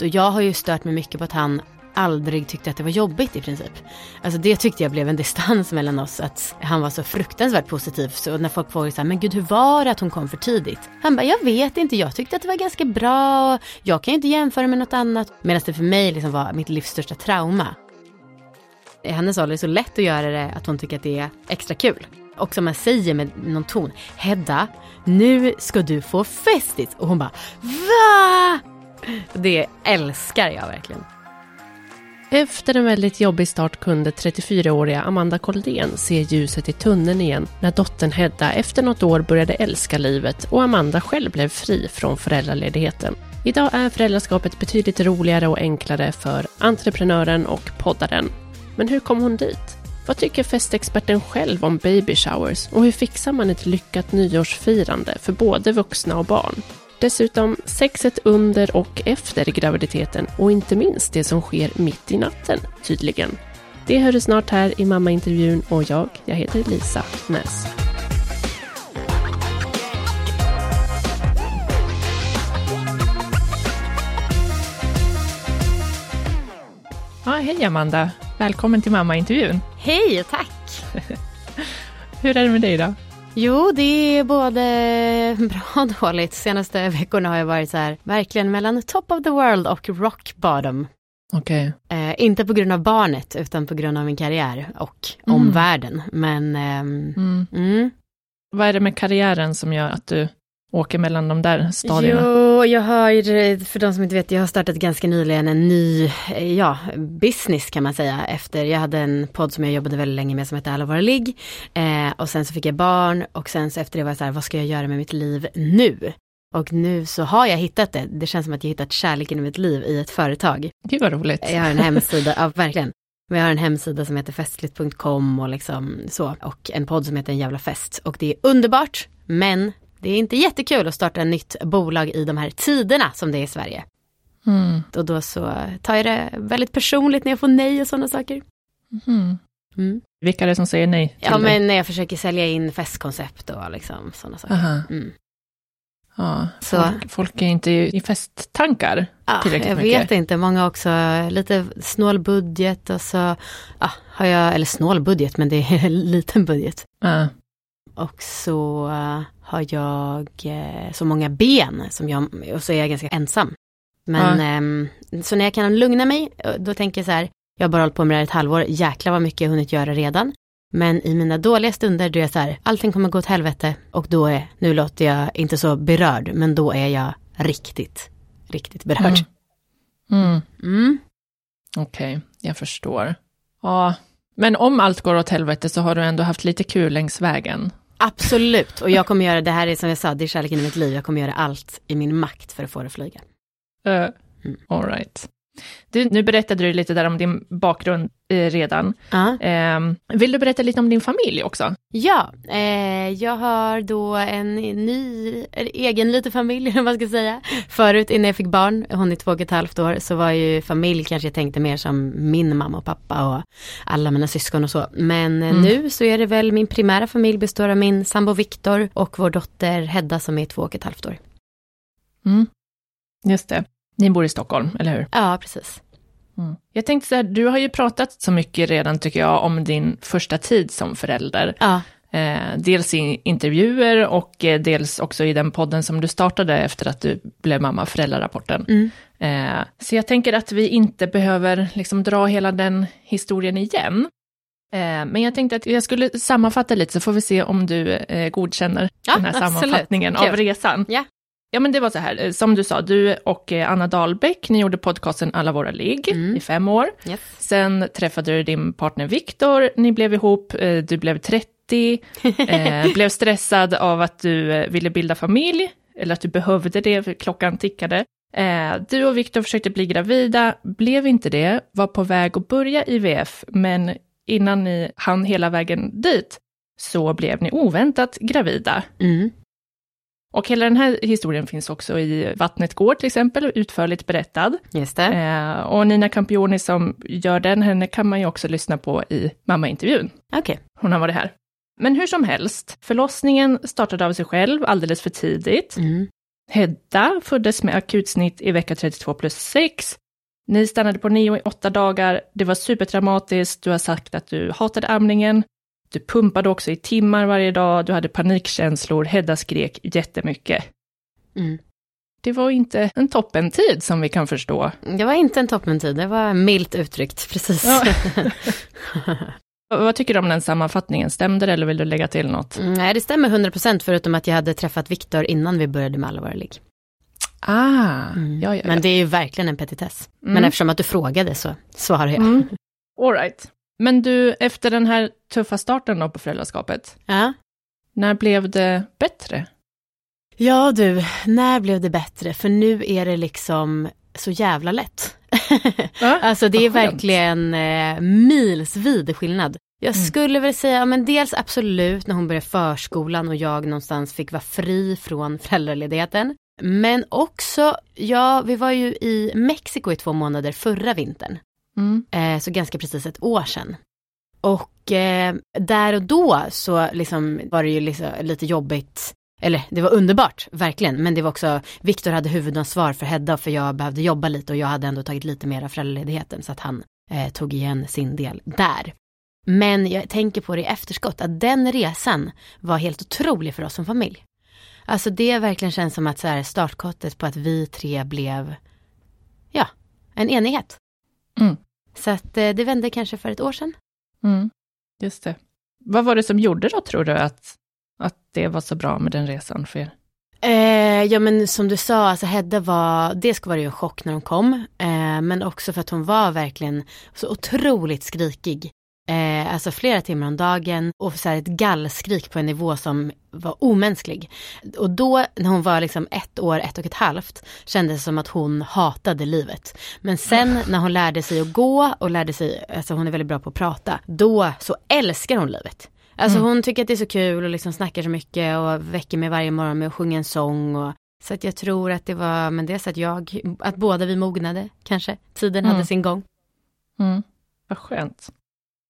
Och jag har ju stört mig mycket på att han aldrig tyckte att det var jobbigt i princip. Alltså det tyckte jag blev en distans mellan oss, att han var så fruktansvärt positiv. Så när folk frågade så här, men gud hur var det att hon kom för tidigt? Han bara, jag vet inte, jag tyckte att det var ganska bra, jag kan ju inte jämföra med något annat. Medan det för mig liksom var mitt livs största trauma. I hennes ålder är det så lätt att göra det att hon tycker att det är extra kul. Och som man säger med någon ton, Hedda, nu ska du få festis. Och hon bara, va? Det älskar jag verkligen. Efter en väldigt jobbig start kunde 34-åriga Amanda Koldén se ljuset i tunneln igen när dottern Hedda efter något år började älska livet och Amanda själv blev fri från föräldraledigheten. Idag är föräldraskapet betydligt roligare och enklare för entreprenören och poddaren. Men hur kom hon dit? Vad tycker festexperten själv om baby showers och hur fixar man ett lyckat nyårsfirande för både vuxna och barn? Dessutom sexet under och efter graviditeten och inte minst det som sker mitt i natten, tydligen. Det hör du snart här i mammaintervjun och jag, jag heter Lisa Näs. Ja, hej Amanda! Välkommen till mammaintervjun. Hej, tack! Hur är det med dig då? Jo, det är både bra och dåligt. Senaste veckorna har jag varit så här, verkligen mellan top of the world och rock bottom. Okay. Eh, inte på grund av barnet, utan på grund av min karriär och mm. omvärlden. Men, ehm, mm. Mm. Vad är det med karriären som gör att du åker mellan de där stadierna? Jo, jag har för de som inte vet, jag har startat ganska nyligen en ny, ja, business kan man säga. Efter, jag hade en podd som jag jobbade väldigt länge med som hette Alla våra ligg. Eh, och sen så fick jag barn och sen så efter det var jag så här, vad ska jag göra med mitt liv nu? Och nu så har jag hittat det. Det känns som att jag hittat kärleken i mitt liv i ett företag. Gud vad roligt. Jag har en hemsida, ja verkligen. Vi har en hemsida som heter festligt.com och liksom så. Och en podd som heter En jävla fest. Och det är underbart, men det är inte jättekul att starta ett nytt bolag i de här tiderna som det är i Sverige. Mm. Och då så tar jag det väldigt personligt när jag får nej och sådana saker. Mm. Mm. Vilka är det som säger nej? Ja, men när jag försöker sälja in festkoncept och liksom sådana saker. Mm. Ja, så. Folk, folk, är inte i festtankar ja, tillräckligt jag mycket. Jag vet inte, många också lite snål budget och så ja, har jag, eller snål budget, men det är en liten budget. Ja. Och så har jag eh, så många ben som jag, och så är jag ganska ensam. Men ja. eh, så när jag kan lugna mig, då tänker jag så här, jag har bara hållit på med det här ett halvår, jäklar vad mycket jag hunnit göra redan. Men i mina dåliga stunder då är jag så här, allting kommer gå åt helvete och då är, nu låter jag inte så berörd, men då är jag riktigt, riktigt berörd. Mm. Mm. Mm. Okej, okay, jag förstår. Ja, men om allt går åt helvete så har du ändå haft lite kul längs vägen. Absolut, och jag kommer göra, det här är som jag sa, det är kärleken i mitt liv, jag kommer göra allt i min makt för att få det att flyga. Uh. All right. Du, nu berättade du lite där om din bakgrund eh, redan. Uh. Eh, vill du berätta lite om din familj också? Ja, eh, jag har då en ny, egen liten familj, om man ska säga. Förut innan jag fick barn, hon är två och ett halvt år, så var ju familj kanske jag tänkte mer som min mamma och pappa och alla mina syskon och så. Men eh, mm. nu så är det väl min primära familj består av min sambo Viktor och vår dotter Hedda som är två och ett halvt år. Mm. Just det. Ni bor i Stockholm, eller hur? Ja, precis. Mm. Jag tänkte så här, du har ju pratat så mycket redan tycker jag om din första tid som förälder. Ja. Eh, dels i intervjuer och eh, dels också i den podden som du startade efter att du blev mamma, föräldrarapporten. Mm. Eh, så jag tänker att vi inte behöver liksom dra hela den historien igen. Eh, men jag tänkte att jag skulle sammanfatta lite så får vi se om du eh, godkänner ja, den här absolut. sammanfattningen Kul. av resan. Ja. Ja men det var så här, eh, som du sa, du och eh, Anna Dahlbäck, ni gjorde podcasten Alla våra ligg mm. i fem år. Yes. Sen träffade du din partner Viktor, ni blev ihop, eh, du blev 30, eh, blev stressad av att du ville bilda familj, eller att du behövde det, för klockan tickade. Eh, du och Viktor försökte bli gravida, blev inte det, var på väg att börja IVF, men innan ni hann hela vägen dit så blev ni oväntat gravida. Mm. Och hela den här historien finns också i Vattnet går till exempel, utförligt berättad. Just. Eh, och Nina Campioni som gör den, henne kan man ju också lyssna på i mammaintervjun. Okej. Okay. Hon har varit här. Men hur som helst, förlossningen startade av sig själv alldeles för tidigt. Mm. Hedda föddes med akutsnitt i vecka 32 plus 6. Ni stannade på 9 i 8 dagar. Det var supertraumatiskt. Du har sagt att du hatade amningen. Du pumpade också i timmar varje dag. Du hade panikkänslor. Hedda skrek jättemycket. Mm. Det var inte en toppentid som vi kan förstå. Det var inte en toppentid, det var milt uttryckt, precis. Ja. Vad tycker du om den sammanfattningen? Stämde det eller vill du lägga till något? Mm, nej, det stämmer 100% förutom att jag hade träffat Viktor innan vi började med Allvar ligg. Ah, Mm. ja, ja, ja. Men det är ju verkligen en petitess. Mm. Men eftersom att du frågade så svarar jag. Mm. All right. Men du, efter den här tuffa starten då på föräldraskapet, Ja. när blev det bättre? ja du, när blev det bättre? För nu är det liksom så jävla lätt. Ja, alltså det är verkligen eh, milsvid skillnad. Jag Mm. skulle väl säga, men dels absolut när hon började förskolan och jag någonstans fick vara fri från föräldraledigheten. Men också, ja, vi var ju i Mexiko i två månader förra vintern. Mm. Eh, så ganska precis ett år sedan. Och eh, där och då så liksom var det ju liksom lite jobbigt, eller det var underbart, verkligen, men det var också, Viktor hade huvudansvar för Hedda för jag behövde jobba lite och jag hade ändå tagit lite mer av föräldraledigheten så att han eh, tog igen sin del där. Men jag tänker på det i efterskott, att den resan var helt otrolig för oss som familj. Alltså det verkligen känns som att så här, startskottet på att vi tre blev, ja, en enighet. Mm. Så att eh, det vände kanske för ett år sedan. Mm. Just det. Vad var det som gjorde då, tror du, att, att det var så bra med den resan för er? Eh, ja men som du sa, alltså Hedda var, dels var det ju en chock när hon kom, eh, men också för att hon var verkligen så otroligt skrikig. Eh, alltså flera timmar om dagen och så här ett gallskrik på en nivå som var omänsklig. Och då när hon var liksom ett år, ett och ett halvt, kändes det som att hon hatade livet. Men sen när hon lärde sig att gå och lärde sig, alltså hon är väldigt bra på att prata, då så älskar hon livet. Alltså Mm. hon tycker att det är så kul och liksom snackar så mycket och väcker mig varje morgon med att sjunga en sång. Och, så att jag tror att det var, men det är så att jag, att båda vi mognade kanske. Tiden Mm. hade sin gång. Mm. Vad skönt.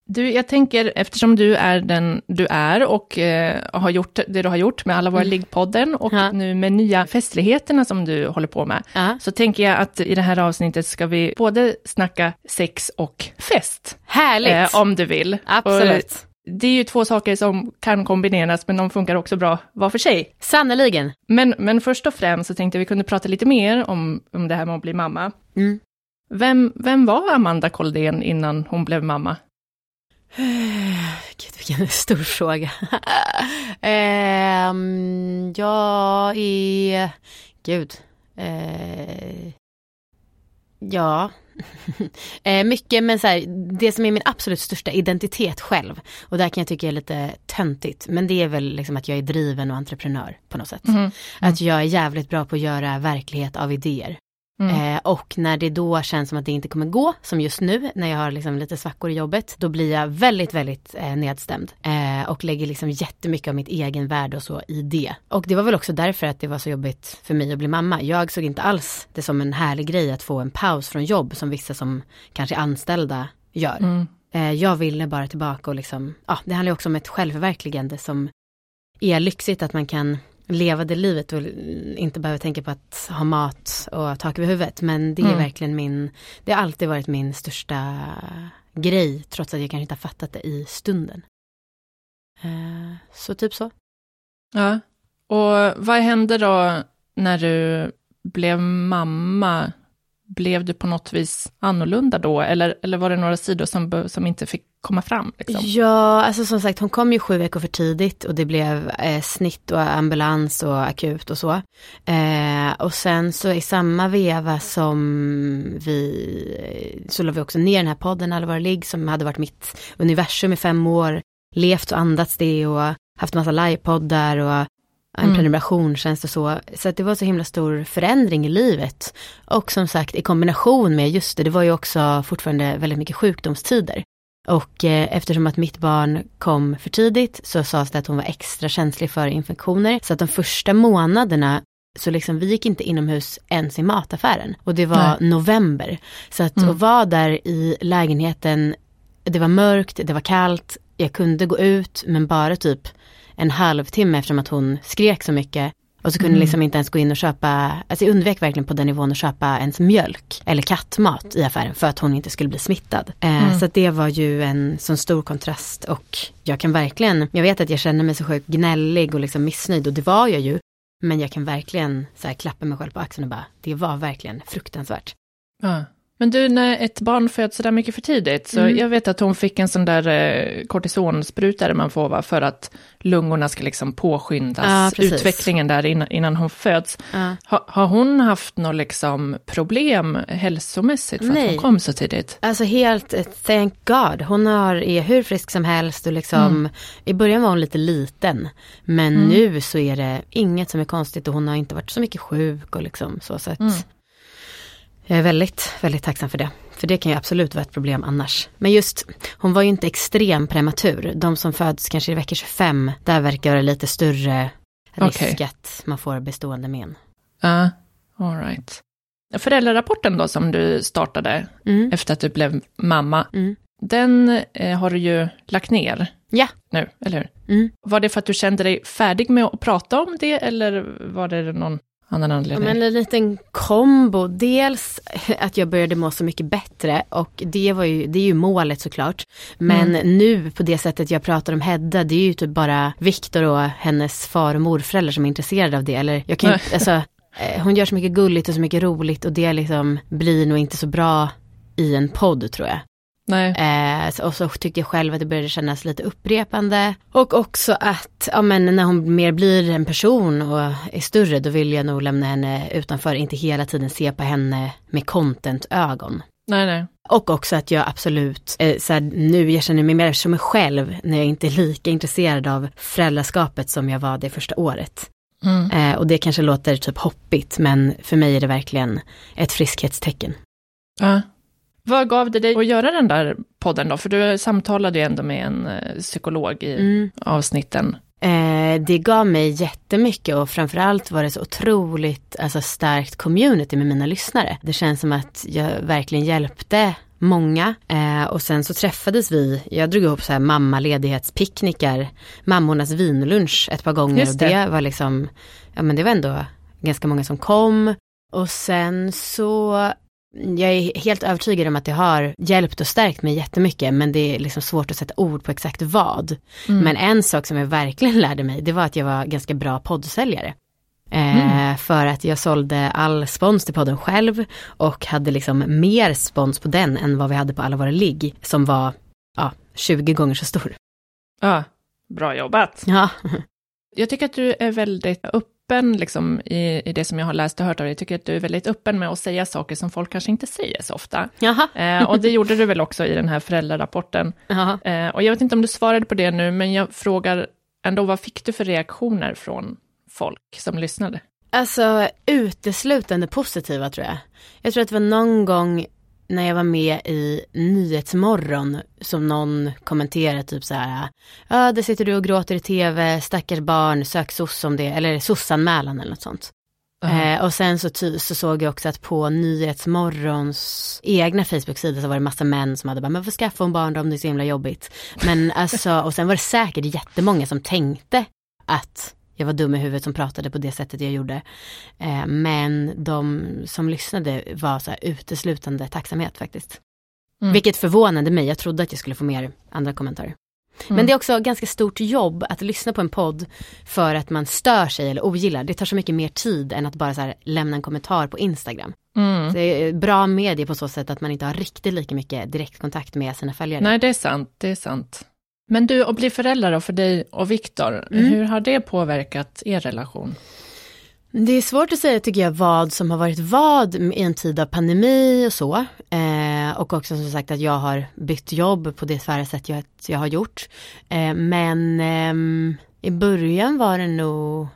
Du, jag tänker, eftersom du är den du är och eh, har gjort det du har gjort med alla våra Mm. liggpodden och Ja. nu med nya festligheterna som du håller på med, Ja. så tänker jag att i det här avsnittet ska vi både snacka sex och fest, Härligt! eh, om du vill. Absolut. Och det är ju två saker som kan kombineras, men de funkar också bra var för sig. Sannerligen. Men, men först och främst så tänkte jag vi kunde prata lite mer om, om det här med att bli mamma. Mm. Vem, vem var Amanda Koldén innan hon blev mamma? Gud vilken stor fråga. Ehm, jag är, gud. Eh, ja. eh, mycket men så här, det som är min absolut största identitet själv. Och där kan jag tycka är lite töntigt. Men det är väl liksom att jag är driven och entreprenör på något sätt. Mm. Att jag är jävligt bra på att göra verklighet av idéer. Mm. Eh, och när det då känns som att det inte kommer gå, som just nu när jag har liksom lite svackor i jobbet, då blir jag väldigt, väldigt eh, nedstämd. Eh, och lägger liksom jättemycket av mitt egen värde och så i det. Och det var väl också därför att det var så jobbigt för mig att bli mamma. Jag såg inte alls det som en härlig grej att få en paus från jobb som vissa som kanske är anställda gör. Mm. Eh, jag ville bara tillbaka och liksom, ja, det handlar ju också om ett självförverkligande som är lyxigt att man kan leva det livet och inte behöver tänka på att ha mat och tak över huvudet. Men det är Mm. verkligen min, det har alltid varit min största grej, trots att jag kanske inte har fattat det i stunden. Eh, så typ så. Ja. Och vad hände då när du blev mamma? Blev du på något vis annorlunda då? Eller, eller var det några sidor som, som inte fick komma fram? Liksom? Ja, alltså som sagt hon kom ju sju veckor för tidigt och det blev eh, snitt och ambulans och akut och så. Eh, och sen så i samma veva som vi, så la vi också ner den här podden Allvar ligg som hade varit mitt universum i fem år, levt och andats det och haft massa livepoddar och en Mm. prenumerationstjänst och så. Så att det var så himla stor förändring i livet. Och som sagt i kombination med, just det, det var ju också fortfarande väldigt mycket sjukdomstider. Och eh, eftersom att mitt barn kom för tidigt så sades det att hon var extra känslig för infektioner. Så att de första månaderna så liksom vi gick inte inomhus ens i mataffären. Och det var Nej. november. Så att Mm. vara där i lägenheten, det var mörkt, det var kallt, jag kunde gå ut men bara typ en halvtimme eftersom att hon skrek så mycket. Och så kunde Mm. liksom inte ens gå in och köpa, alltså jag undvek verkligen på den nivån att köpa ens mjölk eller kattmat i affären för att hon inte skulle bli smittad. Eh, Mm. Så det var ju en sån stor kontrast och jag kan verkligen, jag vet att jag känner mig så sjukt gnällig och liksom missnöjd och det var jag ju. Men jag kan verkligen så här, klappa mig själv på axeln och bara, det var verkligen fruktansvärt. Ja. Men du, när ett barn föds så där mycket för tidigt, så Mm. jag vet att hon fick en sån där eh, kortisonspruta man får va, för att lungorna ska liksom påskyndas, Ja, utvecklingen där innan, innan hon föds. Ja. Ha, har hon haft något liksom problem hälsomässigt för att Nej. hon kom så tidigt? Alltså helt, eh, thank God. Hon har, är hur frisk som helst och liksom, i början var hon lite liten. Men Mm. nu så är det inget som är konstigt och hon har inte varit så mycket sjuk och liksom så. så att Mm. Jag är väldigt, väldigt tacksam för det. För det kan ju absolut vara ett problem annars. Men just, hon var ju inte extrem prematur. De som föds kanske i vecka 25, där verkar det lite större risk Okej. att man får bestående men. Ja, all right. Föräldrarapporten då som du startade Mm. efter att du blev mamma, Mm. den eh, har du ju lagt ner Ja. nu, eller hur? Mm. Var det för att du kände dig färdig med att prata om det, eller var det någon Ja, anledning? men en liten kombo. Dels att jag började må så mycket bättre och det, var ju, det är ju målet såklart. Men nu på det sättet jag pratar om Hedda, det är ju typ bara Viktor och hennes far och morföräldrar som är intresserade av det. Eller jag kan inte, alltså, eh, hon gör så mycket gulligt och så mycket roligt och det liksom blir nog inte så bra i en podd tror jag. Nej. Eh, och så tyckte jag själv att det började kännas lite upprepande. Och också att, ja men när hon mer blir en person och är större, då vill jag nog lämna henne utanför, inte hela tiden se på henne med content-ögon. nej, nej. Och också att jag absolut, eh, så här, nu jag känner mig mer som mig själv när jag inte är lika intresserad av föräldraskapet som jag var det första året. Mm. Eh, och det kanske låter typ hoppigt, men för mig är det verkligen ett friskhetstecken. Ja. Vad gav det dig att göra den där podden då? För du samtalade ju ändå med en eh, psykolog i Mm. avsnitten. Eh, det gav mig jättemycket och framförallt var det så otroligt alltså, starkt community med mina lyssnare. Det känns som att jag verkligen hjälpte många eh, och sen så träffades vi, jag drog ihop så här mammaledighetspicknickar, mammornas vinlunch ett par gånger Just och det. det var liksom, ja men det var ändå ganska många som kom och sen så jag är helt övertygad om att det har hjälpt och stärkt mig jättemycket men det är liksom svårt att sätta ord på exakt vad. Mm. Men en sak som jag verkligen lärde mig, det var att jag var ganska bra poddsäljare. Eh, För att jag sålde all spons till podden själv och hade liksom mer spons på den än vad vi hade på alla våra ligg som var ja, 20 gånger så stor. Ja, bra jobbat. Ja, Jag tycker att du är väldigt öppen liksom, i, i det som jag har läst och hört av dig. Jag tycker att du är väldigt öppen med att säga saker som folk kanske inte säger så ofta. Eh, och det gjorde du väl också i den här föräldrarapporten. Eh, och jag vet inte om du svarade på det nu, men jag frågar ändå, vad fick du för reaktioner från folk som lyssnade? Alltså uteslutande positiva tror jag. Jag tror att det var någon gång när jag var med i Nyhetsmorgon som någon kommenterade typ så här. Ja, där sitter du och gråter i tv, stackars barn, sök soc om det, eller sossanmälan eller något sånt. Eh, och sen så, så såg jag också att på Nyhetsmorgons egna Facebook-sida så var det massa män som hade bara, men varför skaffa hon barn om det är så himla jobbigt. Men alltså, och sen var det säkert jättemånga som tänkte att jag var dum i huvudet som pratade på det sättet jag gjorde. Eh, men de som lyssnade var så här uteslutande tacksamhet faktiskt. Mm. Vilket förvånade mig, jag trodde att jag skulle få mer andra kommentarer. Men Mm. det är också ganska stort jobb att lyssna på en podd för att man stör sig eller ogillar. Det tar så mycket mer tid än att bara så här lämna en kommentar på Instagram. Mm. Det är bra medie på så sätt att man inte har riktigt lika mycket direktkontakt med sina följare. Nej, det är sant, det är sant. Men du, att bli förälder då för dig och Viktor, Mm. hur har det påverkat er relation? Det är svårt att säga tycker jag vad som har varit vad i en tid av pandemi och så. Eh, och också som sagt att jag har bytt jobb på det tvära sätt jag, jag har gjort. Eh, men ehm, i början var det nog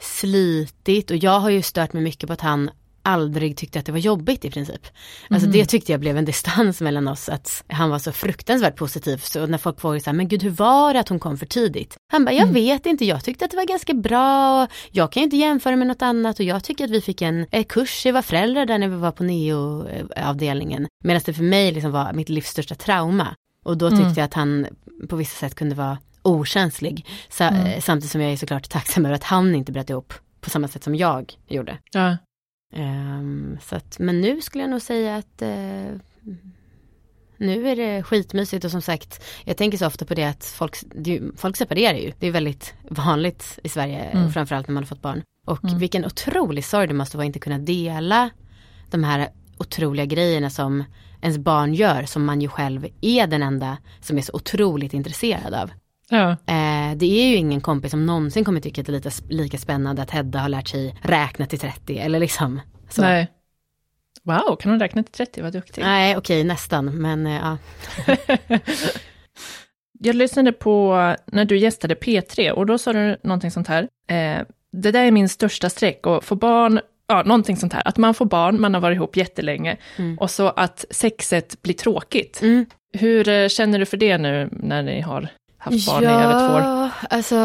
slitigt och jag har ju stört mig mycket på att han aldrig tyckte att det var jobbigt i princip. Alltså Mhm. det tyckte jag blev en distans mellan oss, att han var så fruktansvärt positiv. Så när folk frågade så här, men gud hur var det att hon kom för tidigt? Han bara, jag Mm. vet inte, jag tyckte att det var ganska bra, och jag kan ju inte jämföra med något annat och jag tycker att vi fick en eh, kurs i vad föräldrar där när vi var på neo-avdelningen. Medan det för mig liksom var mitt livs största trauma. Och då tyckte Mm. jag att han på vissa sätt kunde vara okänslig. Sa- Mm. eh, Samtidigt som jag är såklart tacksam över att han inte bröt ihop på samma sätt som jag gjorde. Ja. Um, så att, men nu skulle jag nog säga att uh, nu är det skitmysigt och som sagt, jag tänker så ofta på det att folk, folk separerar ju. Det är väldigt vanligt i Sverige, mm. framförallt när man har fått barn. Och mm. vilken otrolig sorg det måste vara att inte kunna dela de här otroliga grejerna som ens barn gör, som man ju själv är den enda som är så otroligt intresserad av. Ja. Eh, det är ju ingen kompis som någonsin kommer tycka att det är lite, lika spännande att Hedda har lärt sig räkna till 30 eller liksom. Så. Nej. Wow, kan hon räkna till 30? Vad duktig. Nej, okej, nästan, men eh, ja. Jag lyssnade på när du gästade P3 och då sa du någonting sånt här. Eh, det där är min största streck och få barn, ja, någonting sånt här. Att man får barn, man har varit ihop jättelänge mm. och så att sexet blir tråkigt. Mm. Hur eh, känner du för det nu när ni har haft barn ja, i över två år? alltså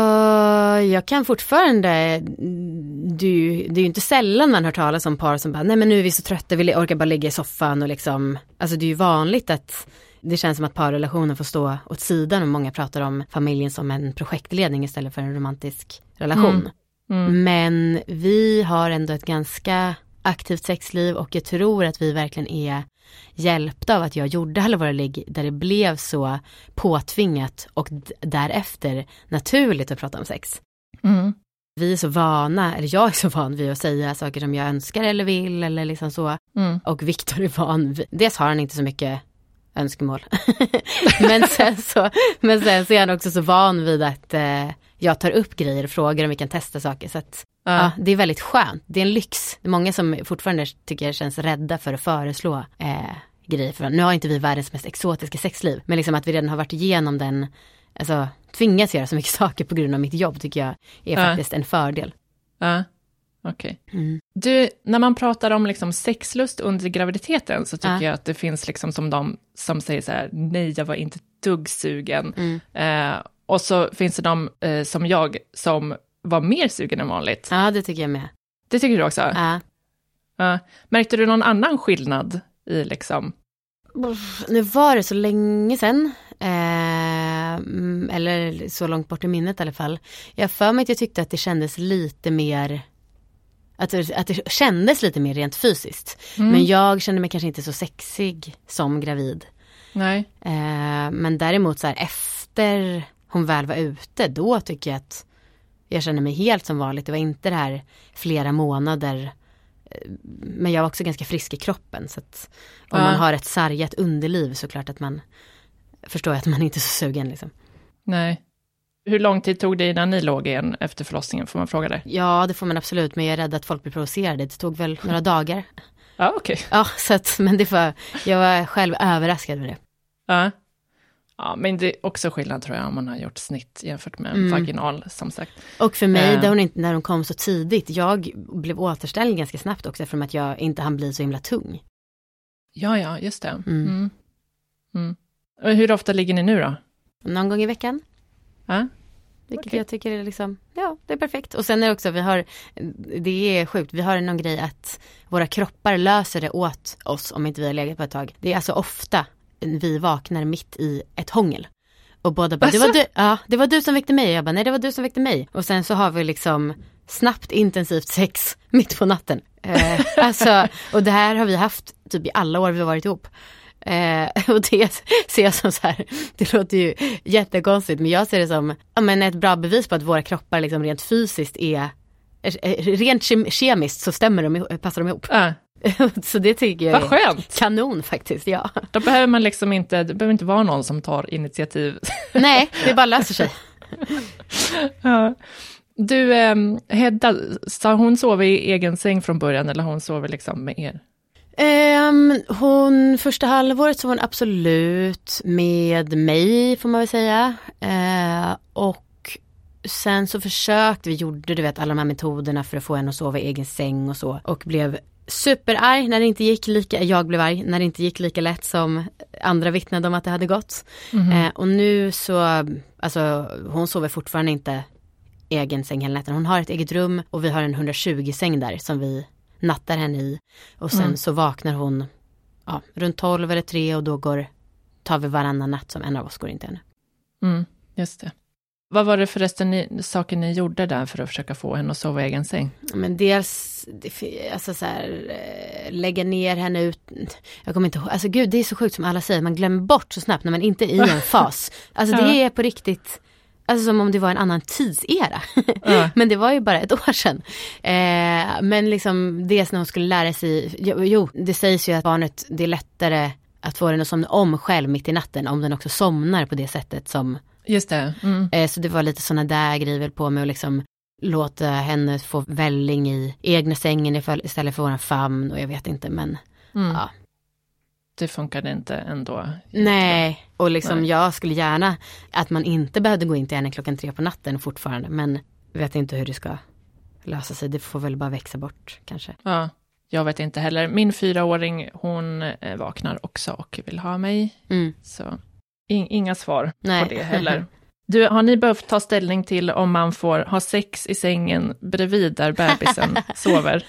jag kan fortfarande, du, det är ju inte sällan man hör talas om par som bara, nej men nu är vi så trötta, vi orkar bara ligga i soffan och liksom, alltså det är ju vanligt att det känns som att parrelationen får stå åt sidan och många pratar om familjen som en projektledning istället för en romantisk relation. Mm. Mm. Men vi har ändå ett ganska aktivt sexliv och jag tror att vi verkligen är hjälpta av att jag gjorde alla våra ligg där det blev så påtvingat och därefter naturligt att prata om sex. Mm. Vi är så vana, eller jag är så van vid att säga saker som jag önskar eller vill eller liksom så. Mm. Och Viktor är van vid, dels har han inte så mycket önskemål. men, sen så, men sen så är han också så van vid att eh, jag tar upp grejer och frågar om vi kan testa saker. Så att, ja. ja. det är väldigt skönt. Det är en lyx. Det är många som fortfarande tycker jag känns rädda för att föreslå eh, grejer. För nu har inte vi världens mest exotiska sexliv. Men liksom att vi redan har varit igenom den, alltså tvingas göra så mycket saker på grund av mitt jobb tycker jag är ja. faktiskt en fördel. Ja. Okej. Okay. Mm. Du, när man pratar om liksom sexlust under graviditeten så tycker ja. jag att det finns liksom som de som säger så här, nej jag var inte dugg sugen. Mm. Eh, och så finns det de eh, som jag som var mer sugen än vanligt. Ja, det tycker jag med. Det tycker du också? Ja. ja. Märkte du någon annan skillnad i liksom? Nu var det så länge sedan. Eh, eller så långt bort i minnet i alla fall. Jag för mig att jag tyckte att det kändes lite mer att att det kändes lite mer rent fysiskt. Mm. Men jag kände mig kanske inte så sexig som gravid. Nej. Eh, men däremot så här efter hon väl var ute, då tycker jag att jag känner mig helt som vanligt. Det var inte det här flera månader. Eh, men jag var också ganska frisk i kroppen. Så att om ja. man har ett sargat underliv så klart att man förstår att man inte är så sugen liksom. Nej. Hur lång tid tog det innan ni låg igen efter förlossningen, får man fråga det? Ja, det får man absolut, men jag är rädd att folk blir provocerade. Det tog väl några dagar. Ja, okej. Okay. Ja, så att, men det var, jag var själv överraskad med det. Ja. Ja, men det är också skillnad tror jag om man har gjort snitt jämfört med mm. vaginal som sagt. Och för mig, uh. hon inte, när hon kom så tidigt, jag blev återställd ganska snabbt också eftersom att jag inte hann bli så himla tung. Ja, ja, just det. Mm. Mm. mm. Hur ofta ligger ni nu då? Någon gång i veckan. Ja. Vilket okay. jag tycker är liksom, ja, det är perfekt. Och sen är det också, vi har, det är sjukt, vi har någon grej att våra kroppar löser det åt oss om inte vi har legat på ett tag. Det är alltså ofta vi vaknar mitt i ett hångel. Och båda bara, det var, du, ja, det var du som väckte mig. Jag bara, nej det var du som väckte mig. Och sen så har vi liksom snabbt intensivt sex mitt på natten. Eh, alltså, och det här har vi haft typ i alla år vi har varit ihop. Eh, och det ser jag som så här, det låter ju jättekonstigt men jag ser det som ja, men ett bra bevis på att våra kroppar liksom rent fysiskt är, rent kemiskt så stämmer de, passar de ihop. Äh. så det tycker jag Vad är skönt. kanon faktiskt, ja. Då behöver man liksom inte, det behöver inte vara någon som tar initiativ. Nej, det bara löser sig. ja. Du, eh, Hedda, sa hon sov i egen säng från början eller hon sover liksom med er? Um, hon, första halvåret så var hon absolut med mig får man väl säga. Uh, och sen så försökte vi, gjorde du vet alla de här metoderna för att få henne att sova i egen säng och så. Och blev superarg när det inte gick lika, jag blev arg när det inte gick lika lätt som andra vittnade om att det hade gått. Mm -hmm. uh, och nu så, alltså hon sover fortfarande inte egen säng hela natten. Hon har ett eget rum och vi har en 120 säng där som vi nattar henne i. Och sen mm. så vaknar hon ja, runt 12 eller 3 och då går, tar vi varannan natt som en av oss går in till henne. Mm, just det. Vad var det förresten ni, saker ni gjorde där för att försöka få henne att sova i egen säng? Men dels, alltså så här, eh, lägga ner henne ut, jag kommer inte ihåg, alltså gud det är så sjukt som alla säger, man glömmer bort så snabbt när man inte är i en fas. Alltså det är på riktigt, alltså som om det var en annan tidsera. Ja. men det var ju bara ett år sedan. Eh, men liksom dels när hon skulle lära sig, jo, jo, det sägs ju att barnet, det är lättare att få den att somna om själv mitt i natten om den också somnar på det sättet som Just det. Mm. Eh, så det var lite sådana där grejer på med att liksom låta henne få välling i egna sängen istället för våran famn och jag vet inte men mm. ja. Det funkade inte ändå. Nej, och liksom Nej. jag skulle gärna att man inte behövde gå in till henne klockan tre på natten fortfarande men vet inte hur det ska lösa sig. Det får väl bara växa bort kanske. Ja, jag vet inte heller. Min fyraåring hon eh, vaknar också och vill ha mig. Mm. Så In, inga svar Nej. på det heller. Du, har ni behövt ta ställning till om man får ha sex i sängen bredvid där bebisen sover?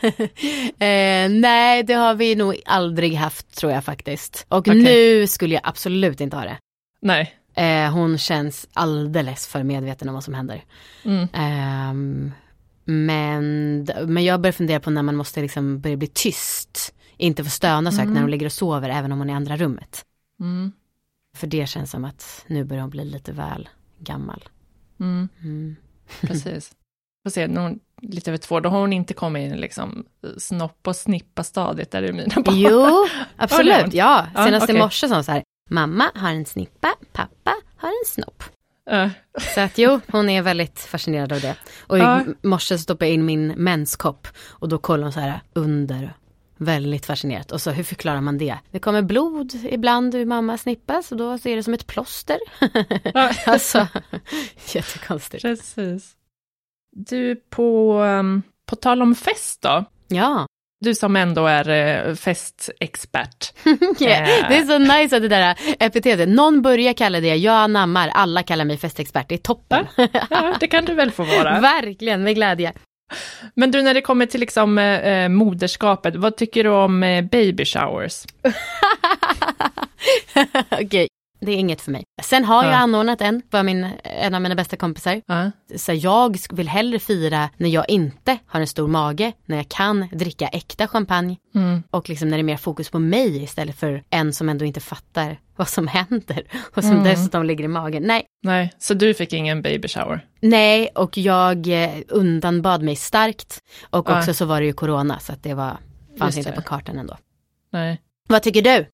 Eh, nej, det har vi nog aldrig haft tror jag faktiskt. Och okay. nu skulle jag absolut inte ha det. Nej. Eh, hon känns alldeles för medveten om vad som händer. Mm. Eh, men, men jag börjar fundera på när man måste liksom börja bli tyst. Inte få stöna så mm. när hon ligger och sover, även om hon är i andra rummet. Mm. För det känns som att nu börjar hon bli lite väl gammal. Mm. Mm. Precis. Får se, när hon lite över två, då har hon inte kommit in liksom snopp och snippa stadiet där är mina barn. Jo, absolut, ja. Senast okay. i morse sa hon så här, mamma har en snippa, pappa har en snopp. Uh. Så att jo, hon är väldigt fascinerad av det. Och i uh. morse stoppade jag in min menskopp och då kollade hon så här under Väldigt fascinerat. Och så hur förklarar man det? Det kommer blod ibland ur mammas snippa så då ser det som ett plåster. alltså, jättekonstigt. Precis. Du, på, um, på tal om fest då. Ja. Du som ändå är eh, festexpert. yeah. Det är så nice att det där epitetet, någon börjar kalla det, jag anammar, alla kallar mig festexpert, det är toppen. ja, det kan du väl få vara. Verkligen, med glädje. Men du, när det kommer till liksom, eh, eh, moderskapet, vad tycker du om eh, baby showers? Okej, okay det är inget för mig. Sen har jag anordnat en, var min, en av mina bästa kompisar. Ja. Så jag vill hellre fira när jag inte har en stor mage, när jag kan dricka äkta champagne mm. och liksom när det är mer fokus på mig istället för en som ändå inte fattar vad som händer och som mm. dessutom ligger i magen. Nej. Nej, så du fick ingen baby shower? Nej, och jag eh, undanbad mig starkt. Och också så var det ju corona så att det var, fanns inte på kartan ändå. Nej. Vad tycker du?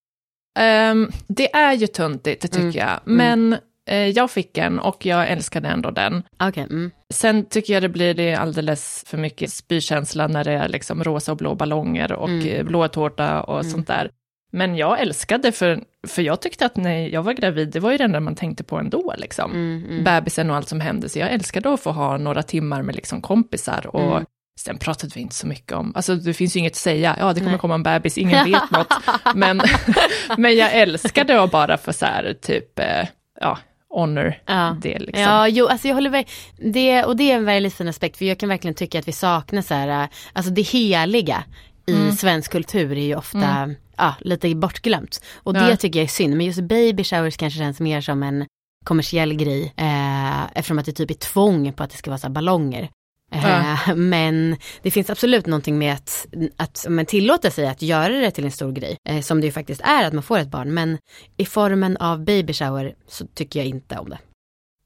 Um, det är ju tuntigt, det tycker mm. jag. Mm. Men mm. jag fick en och jag älskade ändå den. Okay. Mm. Sen tycker jag det blir det alldeles för mycket spykänsla när det är liksom rosa och blå ballonger och mm. blåtårta och mm. sånt där. Men jag älskade, för, för jag tyckte att när jag var gravid, det var ju det enda man tänkte på ändå, liksom. Mm, mm. Bebisen och allt som hände, så jag älskade att få ha några timmar med liksom kompisar. Och mm. Sen pratade vi inte så mycket om, alltså det finns ju inget att säga, ja det kommer Nej. komma en bebis, ingen vet något. Men, men jag älskade att bara få så här, typ, eh, ja, honor ja. det. Liksom. Ja, jo, alltså jag håller med. Det, och det är en väldigt fin aspekt, för jag kan verkligen tycka att vi saknar så här, eh, alltså det heliga i mm. svensk kultur är ju ofta mm ja, lite bortglömt. Och det tycker jag är synd. Men just baby showers kanske känns mer som en kommersiell grej. Eh, eftersom att det typ är tvång på att det ska vara så ballonger. Eh, Men det finns absolut någonting med att, att man tillåter sig att göra det till en stor grej. Eh, som det ju faktiskt är att man får ett barn. Men i formen av baby shower så tycker jag inte om det.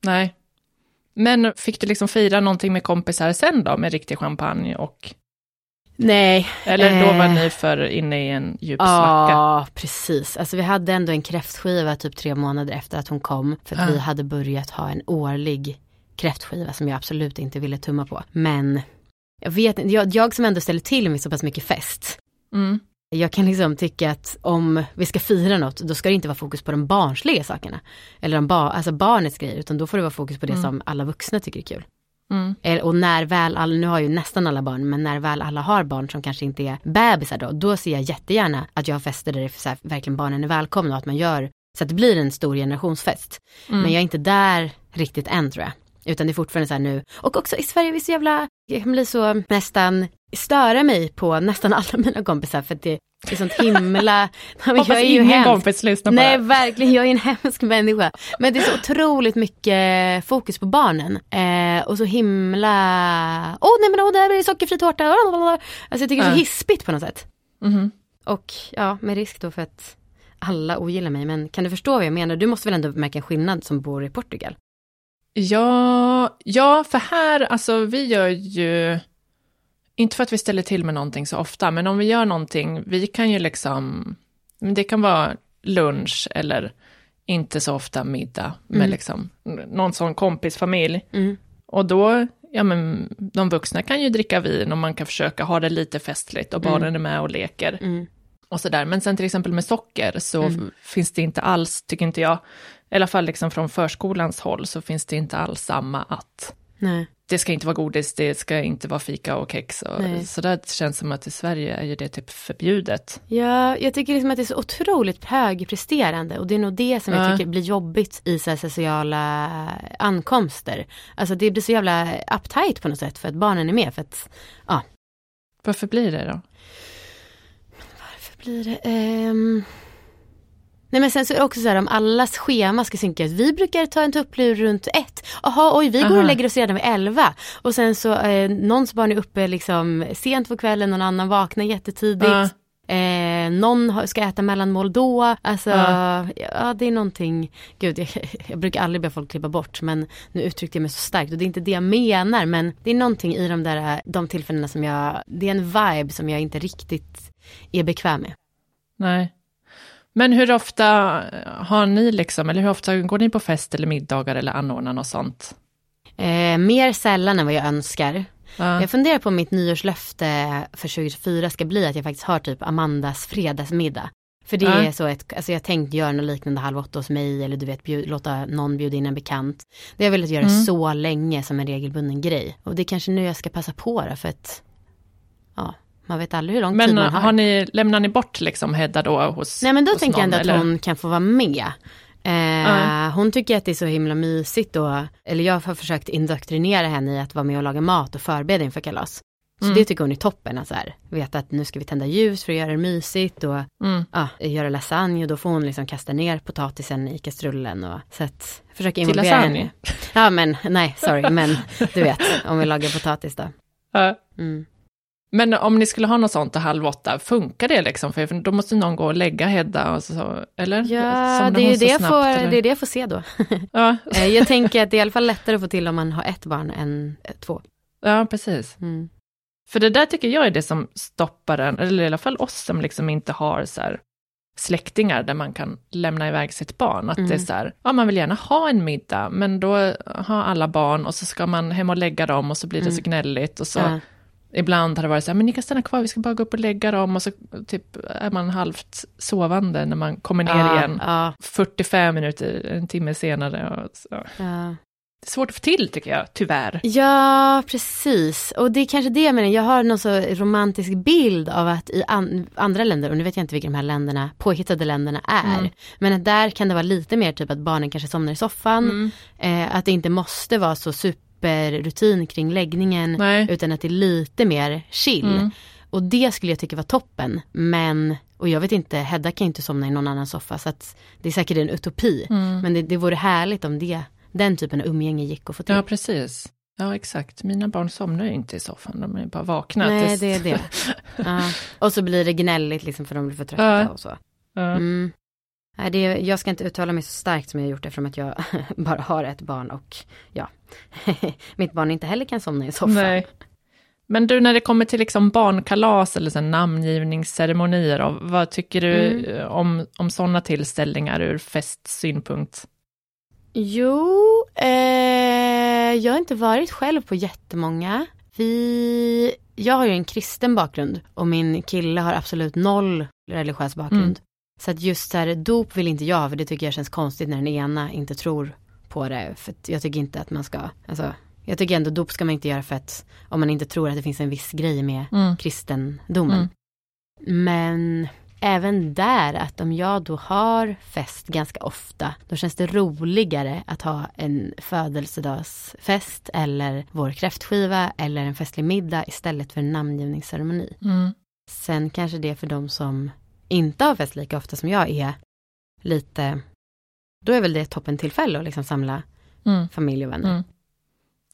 Nej. Men fick du liksom fira någonting med kompisar sen då med riktig champagne och Nej. Eller då var eh, ni för inne i en djup svacka? Ja, precis. Alltså vi hade ändå en kräftskiva typ tre månader efter att hon kom. För att ah. vi hade börjat ha en årlig kräftskiva som jag absolut inte ville tumma på. Men jag vet inte, jag, jag som ändå ställer till med så pass mycket fest. Mm. Jag kan liksom tycka att om vi ska fira något, då ska det inte vara fokus på de barnsliga sakerna. Eller de ba alltså barnets grejer, utan då får det vara fokus på det mm. som alla vuxna tycker är kul. Mm. Och när väl alla, nu har ju nästan alla barn, men när väl alla har barn som kanske inte är bebisar då, då ser jag jättegärna att jag har fester där det så här, verkligen barnen är välkomna och att man gör så att det blir en stor generationsfest. Mm. Men jag är inte där riktigt än tror jag. Utan det är fortfarande så här nu. Och också i Sverige, vi är så jävla, jag kan bli så nästan, störa mig på nästan alla mina kompisar för att det är sånt himla... Hoppas jag är ingen hemsk. kompis lyssnar på Nej, det. verkligen, jag är en hemsk människa. Men det är så otroligt mycket fokus på barnen. Eh, och så himla... Åh oh, nej men åh, oh, det här blir sockerfri tårta. Alltså jag tycker det är så hispigt på något sätt. Mm. Och ja, med risk då för att alla ogillar mig. Men kan du förstå vad jag menar? Du måste väl ändå märka en skillnad som bor i Portugal? Ja, ja, för här, alltså vi gör ju, inte för att vi ställer till med någonting så ofta, men om vi gör någonting, vi kan ju liksom, det kan vara lunch eller inte så ofta middag med mm. liksom någon sån kompisfamilj. Mm. Och då, ja men de vuxna kan ju dricka vin och man kan försöka ha det lite festligt och barnen mm. är med och leker. Mm. Och sådär, men sen till exempel med socker så mm. finns det inte alls, tycker inte jag, i alla fall liksom från förskolans håll så finns det inte alls samma att Nej. det ska inte vara godis, det ska inte vara fika och kex. Och, så där känns som att i Sverige är ju det typ förbjudet. Ja, jag tycker liksom att det är så otroligt högpresterande och det är nog det som jag tycker blir jobbigt i så sociala ankomster. Alltså det blir så jävla uptight på något sätt för att barnen är med. För att, ja. Varför blir det då? Varför blir det? Um... Nej men sen så är det också så här om allas schema ska synkas. Vi brukar ta en tupplur runt ett. Jaha oj vi går Aha. och lägger oss redan vid elva. Och sen så eh, någons barn är uppe liksom sent på kvällen, någon annan vaknar jättetidigt. Uh. Eh, någon ska äta mellanmål då. Alltså, uh. ja det är någonting, gud jag, jag, brukar aldrig be folk klippa bort men nu uttryckte jag mig så starkt och det är inte det jag menar men det är någonting i de där, de tillfällena som jag, det är en vibe som jag inte riktigt är bekväm med. Nej. Men hur ofta har ni liksom, eller hur ofta går ni på fest eller middagar eller anordnar något sånt? Eh, mer sällan än vad jag önskar. Ja. Jag funderar på om mitt nyårslöfte för 2024 ska bli att jag faktiskt har typ Amandas fredagsmiddag. För det ja. är så ett, alltså jag tänkte göra något liknande halv åtta hos mig eller du vet bjud, låta någon bjuda in en bekant. Det har jag velat göra mm. så länge som en regelbunden grej. Och det är kanske nu jag ska passa på det för att ja, man vet aldrig hur lång men tid man har. har ni, lämnar ni bort liksom Hedda då hos Nej men då tänker jag ändå att eller? hon kan få vara med. Eh, uh. Hon tycker att det är så himla mysigt då, eller jag har försökt indoktrinera henne i att vara med och laga mat och förbereda inför kalas. Så mm. det tycker hon är toppen, att så här, veta att nu ska vi tända ljus för att göra det mysigt och mm. ja, göra lasagne och då får hon liksom kasta ner potatisen i kastrullen och så att försöka involvera henne. Ja men nej, sorry, men du vet, om vi lagar potatis då. Mm. Men om ni skulle ha något sånt till halv åtta, funkar det liksom? För då måste någon gå och lägga Hedda, och så, eller? Ja, det är, det, snabbt, får, det är det jag får se då. Ja. Eh, jag tänker att det är i alla fall lättare att få till om man har ett barn än två. Ja, precis. Mm. För det där tycker jag är det som stoppar en, eller i alla fall oss som liksom inte har så här släktingar där man kan lämna iväg sitt barn. Att mm. det är mm. så här, ja man vill gärna ha en middag, men då har alla barn och så ska man hem och lägga dem och så blir det mm. så gnälligt och så ja Ibland har det varit så här, men ni kan stanna kvar, vi ska bara gå upp och lägga dem. Och så typ är man halvt sovande när man kommer ner ja, igen. Ja. 45 minuter, en timme senare. Ja. Det är svårt att få till tycker jag, tyvärr. Ja, precis. Och det är kanske det jag menar, jag har någon så romantisk bild av att i an andra länder, och nu vet jag inte vilka de här länderna, påhittade länderna är, mm. men att där kan det vara lite mer typ att barnen kanske somnar i soffan, mm. eh, att det inte måste vara så super superrutin kring läggningen Nej. utan att det är lite mer chill. Mm. Och det skulle jag tycka var toppen. Men, och jag vet inte, Hedda kan ju inte somna i någon annan soffa så att det är säkert en utopi. Mm. Men det, det vore härligt om det, den typen av umgänge gick att få till. Ja, precis. Ja, exakt. Mina barn somnar ju inte i soffan, de är bara vakna. Nej, det är det. ja. Och så blir det gnälligt liksom för de blir för trötta ja. och så. Ja. Mm. Nej, det, jag ska inte uttala mig så starkt som jag gjort eftersom att jag bara har ett barn och ja, mitt barn inte heller kan somna i soffan. Nej. Men du, när det kommer till liksom barnkalas eller så namngivningsceremonier, vad tycker du mm. om, om sådana tillställningar ur festsynpunkt? Jo, eh, jag har inte varit själv på jättemånga. Vi, jag har ju en kristen bakgrund och min kille har absolut noll religiös bakgrund. Mm. Så att just så här, dop vill inte jag, för det tycker jag känns konstigt när den ena inte tror på det. För jag tycker inte att man ska, alltså, jag tycker ändå dop ska man inte göra för att om man inte tror att det finns en viss grej med mm. kristendomen. Mm. Men även där att om jag då har fest ganska ofta, då känns det roligare att ha en födelsedagsfest eller vår kräftskiva eller en festlig middag istället för en namngivningsceremoni. Mm. Sen kanske det för de som inte har fest lika ofta som jag är lite, då är väl det toppen tillfälle att liksom samla Mm. familj och vänner. Mm.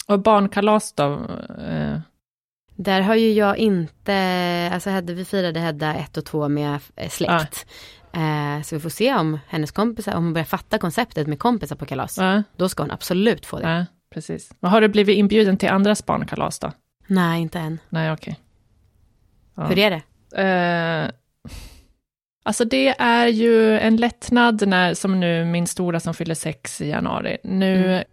Och barnkalas då? Eh, Där har ju jag inte, alltså hade vi firade Hedda ett och två med eh, släkt. Eh, så vi får se om hennes kompisar, om hon börjar fatta konceptet med kompisar på kalas. ja, Då ska hon absolut få det. ja, precis. Och har du blivit inbjuden till andras barnkalas då? Nej, inte än. Nej, okej. Ja. Hur är det? Eh, alltså det är ju en lättnad när, som nu min stora som fyller sex i januari. Nu, Mm.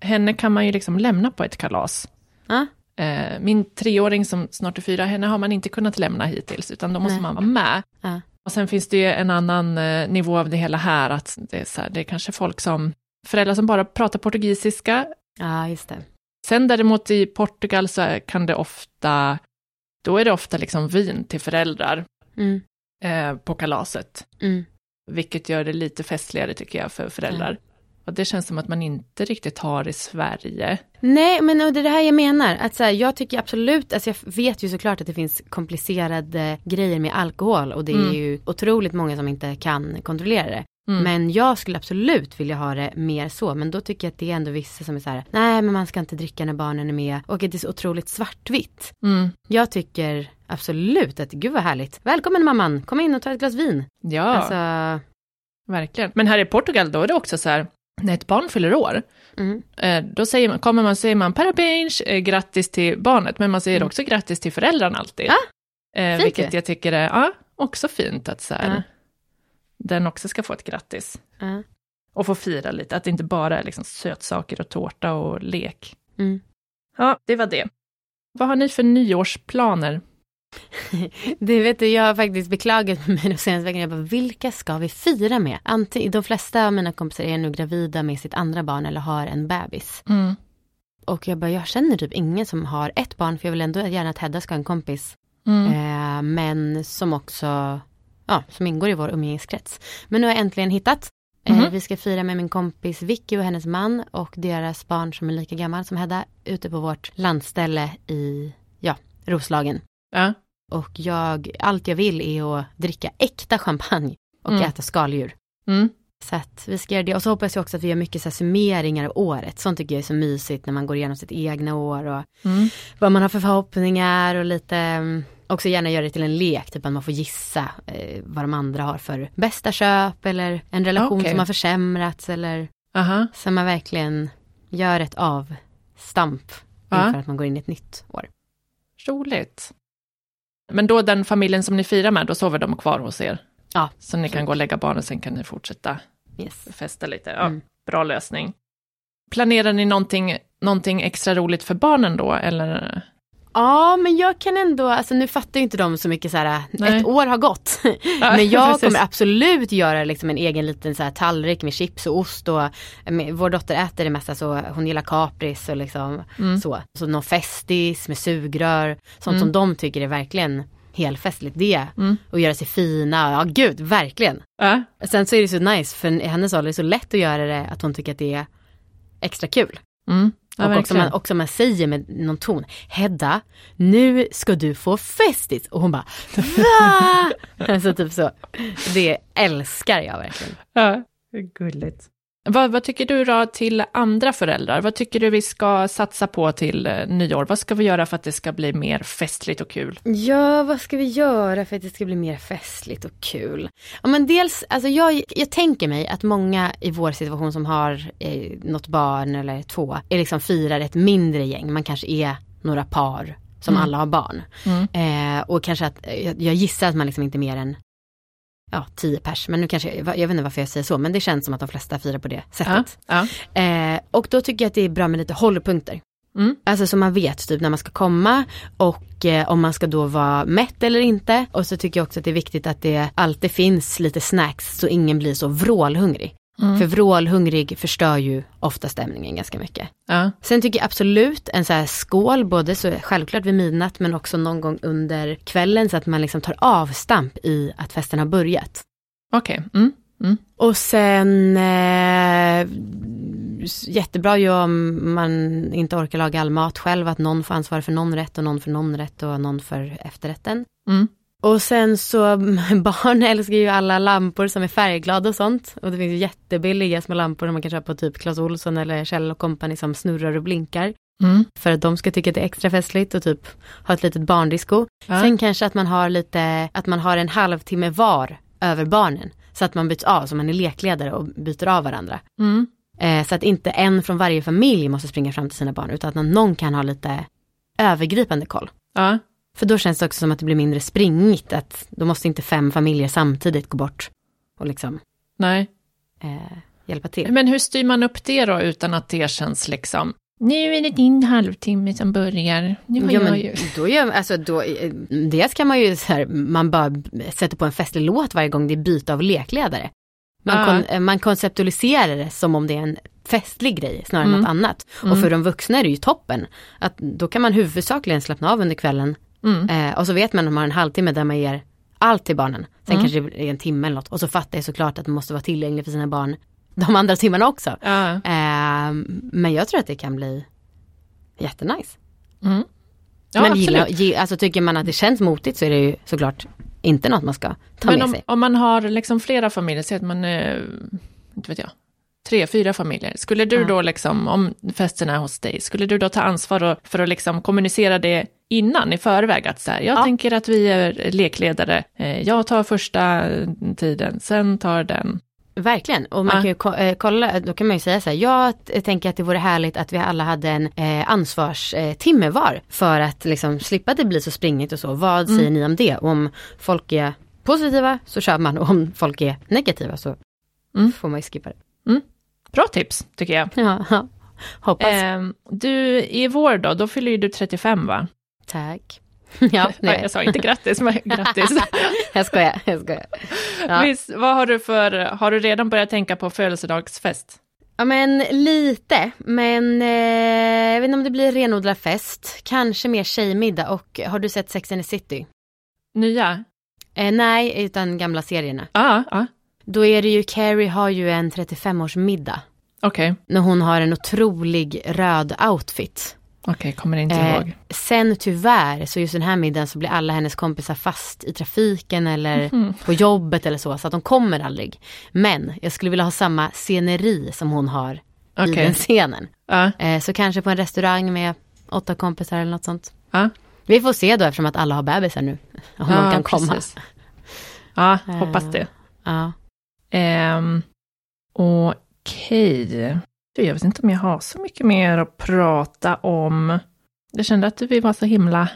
henne kan man ju liksom lämna på ett kalas. Ja, Eh, min treåring som snart är fyra, henne har man inte kunnat lämna hittills, utan då måste Nej. man vara med. ja. Och sen finns det ju en annan eh, nivå av det hela här, att det är, så här, det är kanske folk som, föräldrar som bara pratar portugisiska. ja just det. Sen däremot i Portugal så kan det ofta, då är det ofta liksom vin till föräldrar Mm, eh, på kalaset. mm. Vilket gör det lite festligare tycker jag för föräldrar. Och det känns som att man inte riktigt har i Sverige. Nej, men och det är det här jag menar. Att så här, jag tycker absolut, alltså jag vet ju såklart att det finns komplicerade grejer med alkohol och det är Mm. ju otroligt många som inte kan kontrollera det. Mm. Men jag skulle absolut vilja ha det mer så. Men då tycker jag att det är ändå vissa som är så här, nej men man ska inte dricka när barnen är med. Och att det är så otroligt svartvitt. Mm. Jag tycker absolut att, gud vad härligt. Välkommen mamman, kom in och ta ett glas vin. Ja, Alltså, verkligen. Men här i Portugal då är det också så här, när ett barn fyller år, mm, eh, då säger man, kommer man, säger man parabéns, eh, grattis till barnet, men man säger Mm. också grattis till föräldrarna alltid. Ja, eh, vilket jag tycker är ja, också fint att så här, Ja. Den också ska få ett grattis. ja, Och få fira lite, att det inte bara är liksom sötsaker och tårta och lek. mm. Ja, det var det. Vad har ni för nyårsplaner? Det vet du, jag har faktiskt beklagat mig de senaste veckorna. Jag bara, vilka ska vi fira med? Antingen, de flesta av mina kompisar är nu gravida med sitt andra barn eller har en bebis. Mm. Och jag bara, jag känner typ ingen som har ett barn, för jag vill ändå gärna att Hedda ska ha en kompis. Mm. Eh, men som också, ja, som ingår i vår umgängeskrets. Men nu har jag äntligen hittat. Mhm. vi ska fira med min kompis Vicky och hennes man och deras barn som är lika gammal som Hedda ute på vårt landställe i, ja, Roslagen. Ja. Och jag, allt jag vill är att dricka äkta champagne och Mm. äta skaldjur. Mm. Så att vi ska göra det. Och så hoppas jag också att vi gör mycket så här summeringar av året. Sånt tycker jag är så mysigt när man går igenom sitt egna år och Mm. vad man har för förhoppningar och lite mm, också gärna göra det till en lek, typ att man får gissa eh, vad de andra har för bästa köp eller en relation Okej. som har försämrats eller Aha. så man verkligen gör ett avstamp Ja. inför att man går in i ett nytt år. Roligt. Men då den familjen som ni firar med, då sover de kvar hos er? Ja. Så ni kan gå och lägga barnen, sen kan ni fortsätta Yes. festa lite? Ja, Mm. bra lösning. Planerar ni någonting, någonting extra roligt för barnen då, eller? Ja, men jag kan ändå, alltså nu fattar ju inte de så mycket så här, Nej. ett år har gått. Men jag kommer absolut göra liksom en egen liten så här tallrik med chips och ost och med, vår dotter äter det mesta så hon gillar kapris och liksom Mm. så. Så någon festis med sugrör, sånt Mm. som de tycker är verkligen helfestligt det. Mm. Och göra sig fina, ja gud, verkligen. Ja, Sen så är det så nice, för i hennes ålder är det så lätt att göra det att hon tycker att det är extra kul. mm. ja och också man, också man säger med någon ton, Hedda, nu ska du få festis. Och hon bara, va? alltså typ så. Det älskar jag verkligen. Ja, gulligt. Vad, vad tycker du då till andra föräldrar? Vad tycker du vi ska satsa på till eh, nyår? Vad ska vi göra för att det ska bli mer festligt och kul? Ja, vad ska vi göra för att det ska bli mer festligt och kul? Ja, men dels, alltså jag, jag tänker mig att många i vår situation som har eh, något barn eller två, är liksom firar ett mindre gäng. Man kanske är några par som Mm. alla har barn. Mm. Eh, och kanske att, jag, jag gissar att man liksom inte är mer än ja, tio pers. Men nu kanske, jag, jag vet inte varför jag säger så, men det känns som att de flesta firar på det Ja, sättet. ja. Eh, och då tycker jag att det är bra med lite hållpunkter. Mm. Alltså så man vet typ när man ska komma och eh, om man ska då vara mätt eller inte. Och så tycker jag också att det är viktigt att det alltid finns lite snacks så ingen blir så vrålhungrig. Mm. För vrålhungrig förstör ju ofta stämningen ganska mycket. Ja. Sen tycker jag absolut en så här skål, både så självklart vid midnatt men också någon gång under kvällen så att man liksom tar avstamp i att festen har börjat. Okej. Mm. Mm. Och sen eh, jättebra ju om man inte orkar laga all mat själv, att någon får ansvara för någon rätt och någon för någon rätt och någon för efterrätten. Mm. Och sen så, barn älskar ju alla lampor som är färgglada och sånt. Och det finns ju jättebilliga små lampor som man kan köpa på typ Clas Ohlson eller Kjell Company som snurrar och blinkar. Mm. För att de ska tycka att det är extra festligt och typ ha ett litet barndisco. Ja. Sen kanske att man har lite, att man har en halvtimme var över barnen. Så att man byts av, så man är lekledare och byter av varandra. Mm. Eh, så att inte en från varje familj måste springa fram till sina barn, utan att någon kan ha lite övergripande koll. Ja. För då känns det också som att det blir mindre springigt, att då måste inte fem familjer samtidigt gå bort och liksom Nej. eh, hjälpa till. Men hur styr man upp det då utan att det känns liksom, nu är det din halvtimme som börjar. Nu har Ja, jag men ju... då gör, alltså då, eh, dels kan man ju så här, man bara sätter på en festlig låt varje gång det är byte av lekledare. Man, kon, eh, man konceptualiserar det som om det är en festlig grej snarare än Mm. något annat. Mm. Och för de vuxna är det ju toppen. Att då kan man huvudsakligen slappna av under kvällen Mm. eh, och så vet man att man har en halvtimme där man ger allt till barnen. Sen Mm. kanske det är en timme eller något. Och så fattar jag såklart att man måste vara tillgänglig för sina barn de andra timmarna också. Ja. Eh, men jag tror att det kan bli jättenice. Mm. Ja, men gilla, alltså tycker man att det känns motigt så är det ju såklart inte något man ska ta Men med om, sig. om man har liksom flera familjer, säg att man är, inte vet jag, tre, fyra familjer. Skulle du då liksom, om festen är hos dig, skulle du då ta ansvar för att liksom kommunicera det innan, i förväg? Att så här, jag Ja. tänker att vi är lekledare, eh, jag tar första tiden, sen tar den. Verkligen, och man Ja. kan ju eh, kolla, då kan man ju säga så här, jag tänker att det vore härligt att vi alla hade en eh, ansvarstimme var för att liksom slippa det blir så springigt och så. Vad Mm. säger ni om det? Om folk är positiva så kör man och om folk är negativa så Mm. får man ju skippa det. Bra tips, tycker jag. Ja, hoppas. Eh, du, i vår då, då fyller ju du 35 va? Tack. Ja, Nej. Jag sa inte grattis, men grattis. jag skojar, jag skojar. Ja. Visst, vad har du för, har du redan börjat tänka på födelsedagsfest? Ja men lite, men eh, jag vet inte om det blir renodlad fest. Kanske mer tjejmiddag och har du sett Sex and the City? Nya? Eh, nej, utan gamla serierna. Ja, ja, Då är det ju, Carrie har ju en 35-årsmiddag. okej. När hon har en otrolig röd outfit. Okej, kommer inte Eh, ihåg. sen tyvärr, så just den här middagen så blir alla hennes kompisar fast i trafiken eller Mhm. på jobbet eller så, så att de kommer aldrig. Men jag skulle vilja ha samma sceneri som hon har i Okej. den scenen. Ja, Eh, så kanske på en restaurang med åtta kompisar eller något sånt. ja. Vi får se då eftersom att alla har bebisar nu. Om de ja kan komma. Ja, Eh, hoppas det. Ja. Um, Okej. Du, Jag vet inte om jag har så mycket mer att prata om. Jag kände att vi var så himla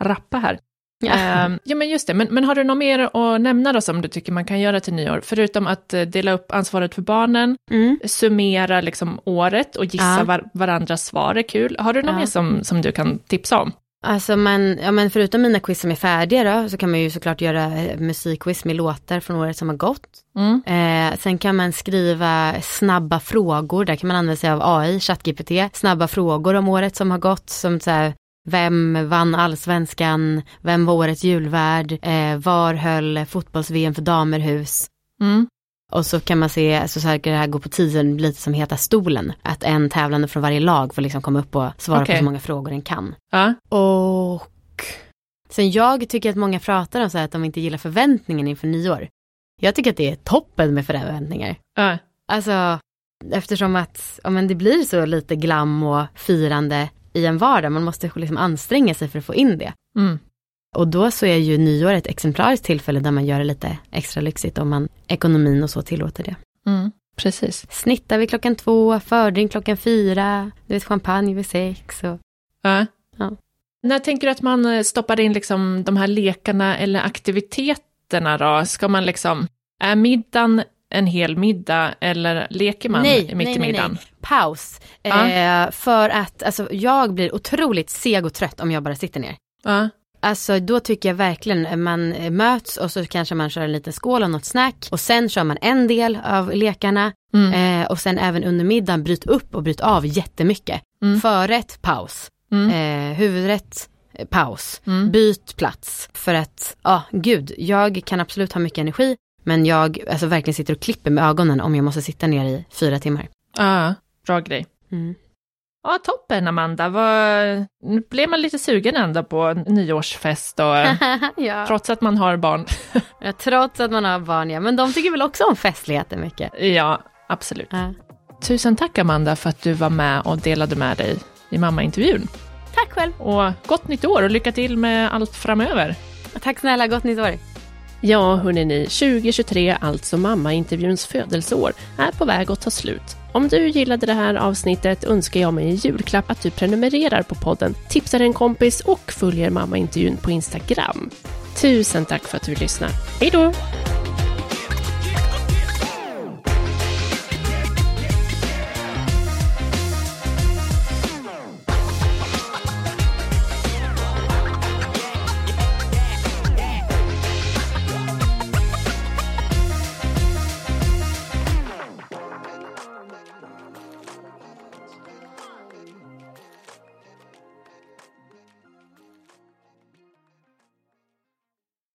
rappa här. Ja. Ehm, ja, men just det. Men, men har du något mer att nämna då som du tycker man kan göra till nyår? Förutom att eh, dela upp ansvaret för barnen, Mm. summera liksom året och gissa Ja. var, varandras svar är kul. Har du något Ja. mer som, som du kan tipsa om? Alltså man, ja men förutom mina quiz som är färdiga då, så kan man ju såklart göra eh, musikquiz med låtar från året som har gått. Mm. Eh, sen kan man skriva snabba frågor, där kan man använda sig av AI, ChatGPT, snabba frågor om året som har gått, som så här, vem vann allsvenskan, vem var årets julvärd, eh, var höll fotbolls-VM för damer hus. Mm. Och så kan man se, alltså så här, det här går på tiden lite som Heta stolen. Att en tävlande från varje lag får liksom komma upp och svara Okej. på så många frågor den kan. Ja. Och sen jag tycker att många pratar om så här att de inte gillar förväntningen inför nyår. Jag tycker att det är toppen med förväntningar. Ja. Alltså eftersom att ja, men det blir så lite glam och firande i en vardag. Man måste liksom anstränga sig för att få in det. Mm. Och då så är ju nyår ett exemplariskt tillfälle där man gör det lite extra lyxigt om man ekonomin och så tillåter det. Mm. Precis. Snittar vi klockan två, fördrink klockan fyra, du vet champagne vid sex och Ja. Ja. När tänker du att man eh, stoppar in liksom de här lekarna eller aktiviteterna då? Ska man liksom, är middagen en hel middag eller leker man Nej, mitt nej, i nej, middagen? paus. Ja. Eh, för att alltså, jag blir otroligt seg och trött om jag bara sitter ner. Ja. Alltså då tycker jag verkligen man möts och så kanske man kör en liten skål och något snack och sen kör man en del av lekarna Mm. eh, och sen även under middagen bryt upp och bryt av jättemycket. Mm. Förrätt, paus. Mm. Eh, huvudrätt, eh, paus. Mm. Byt plats. För att, ja gud, jag kan absolut ha mycket energi men jag alltså, verkligen sitter och klipper med ögonen om jag måste sitta ner i fyra timmar. Ja, bra grej. Mm. Ja, toppen Amanda. Vad... Nu blev man lite sugen ändå på en nyårsfest och ja. trots att man har barn. ja, trots att man har barn ja, men de tycker väl också om festligheter mycket. ja, absolut. Ja. Tusen tack Amanda för att du var med och delade med dig i mammaintervjun. Tack själv. Och gott nytt år och lycka till med allt framöver. Tack snälla, gott nytt år. Ja, hörni, 2023, alltså mammaintervjuns födelseår, är på väg att ta slut. Om du gillade det här avsnittet önskar jag mig i julklapp att du prenumererar på podden, tipsar en kompis och följer mammaintervjun på Instagram. Tusen tack för att du lyssnar. Hej då!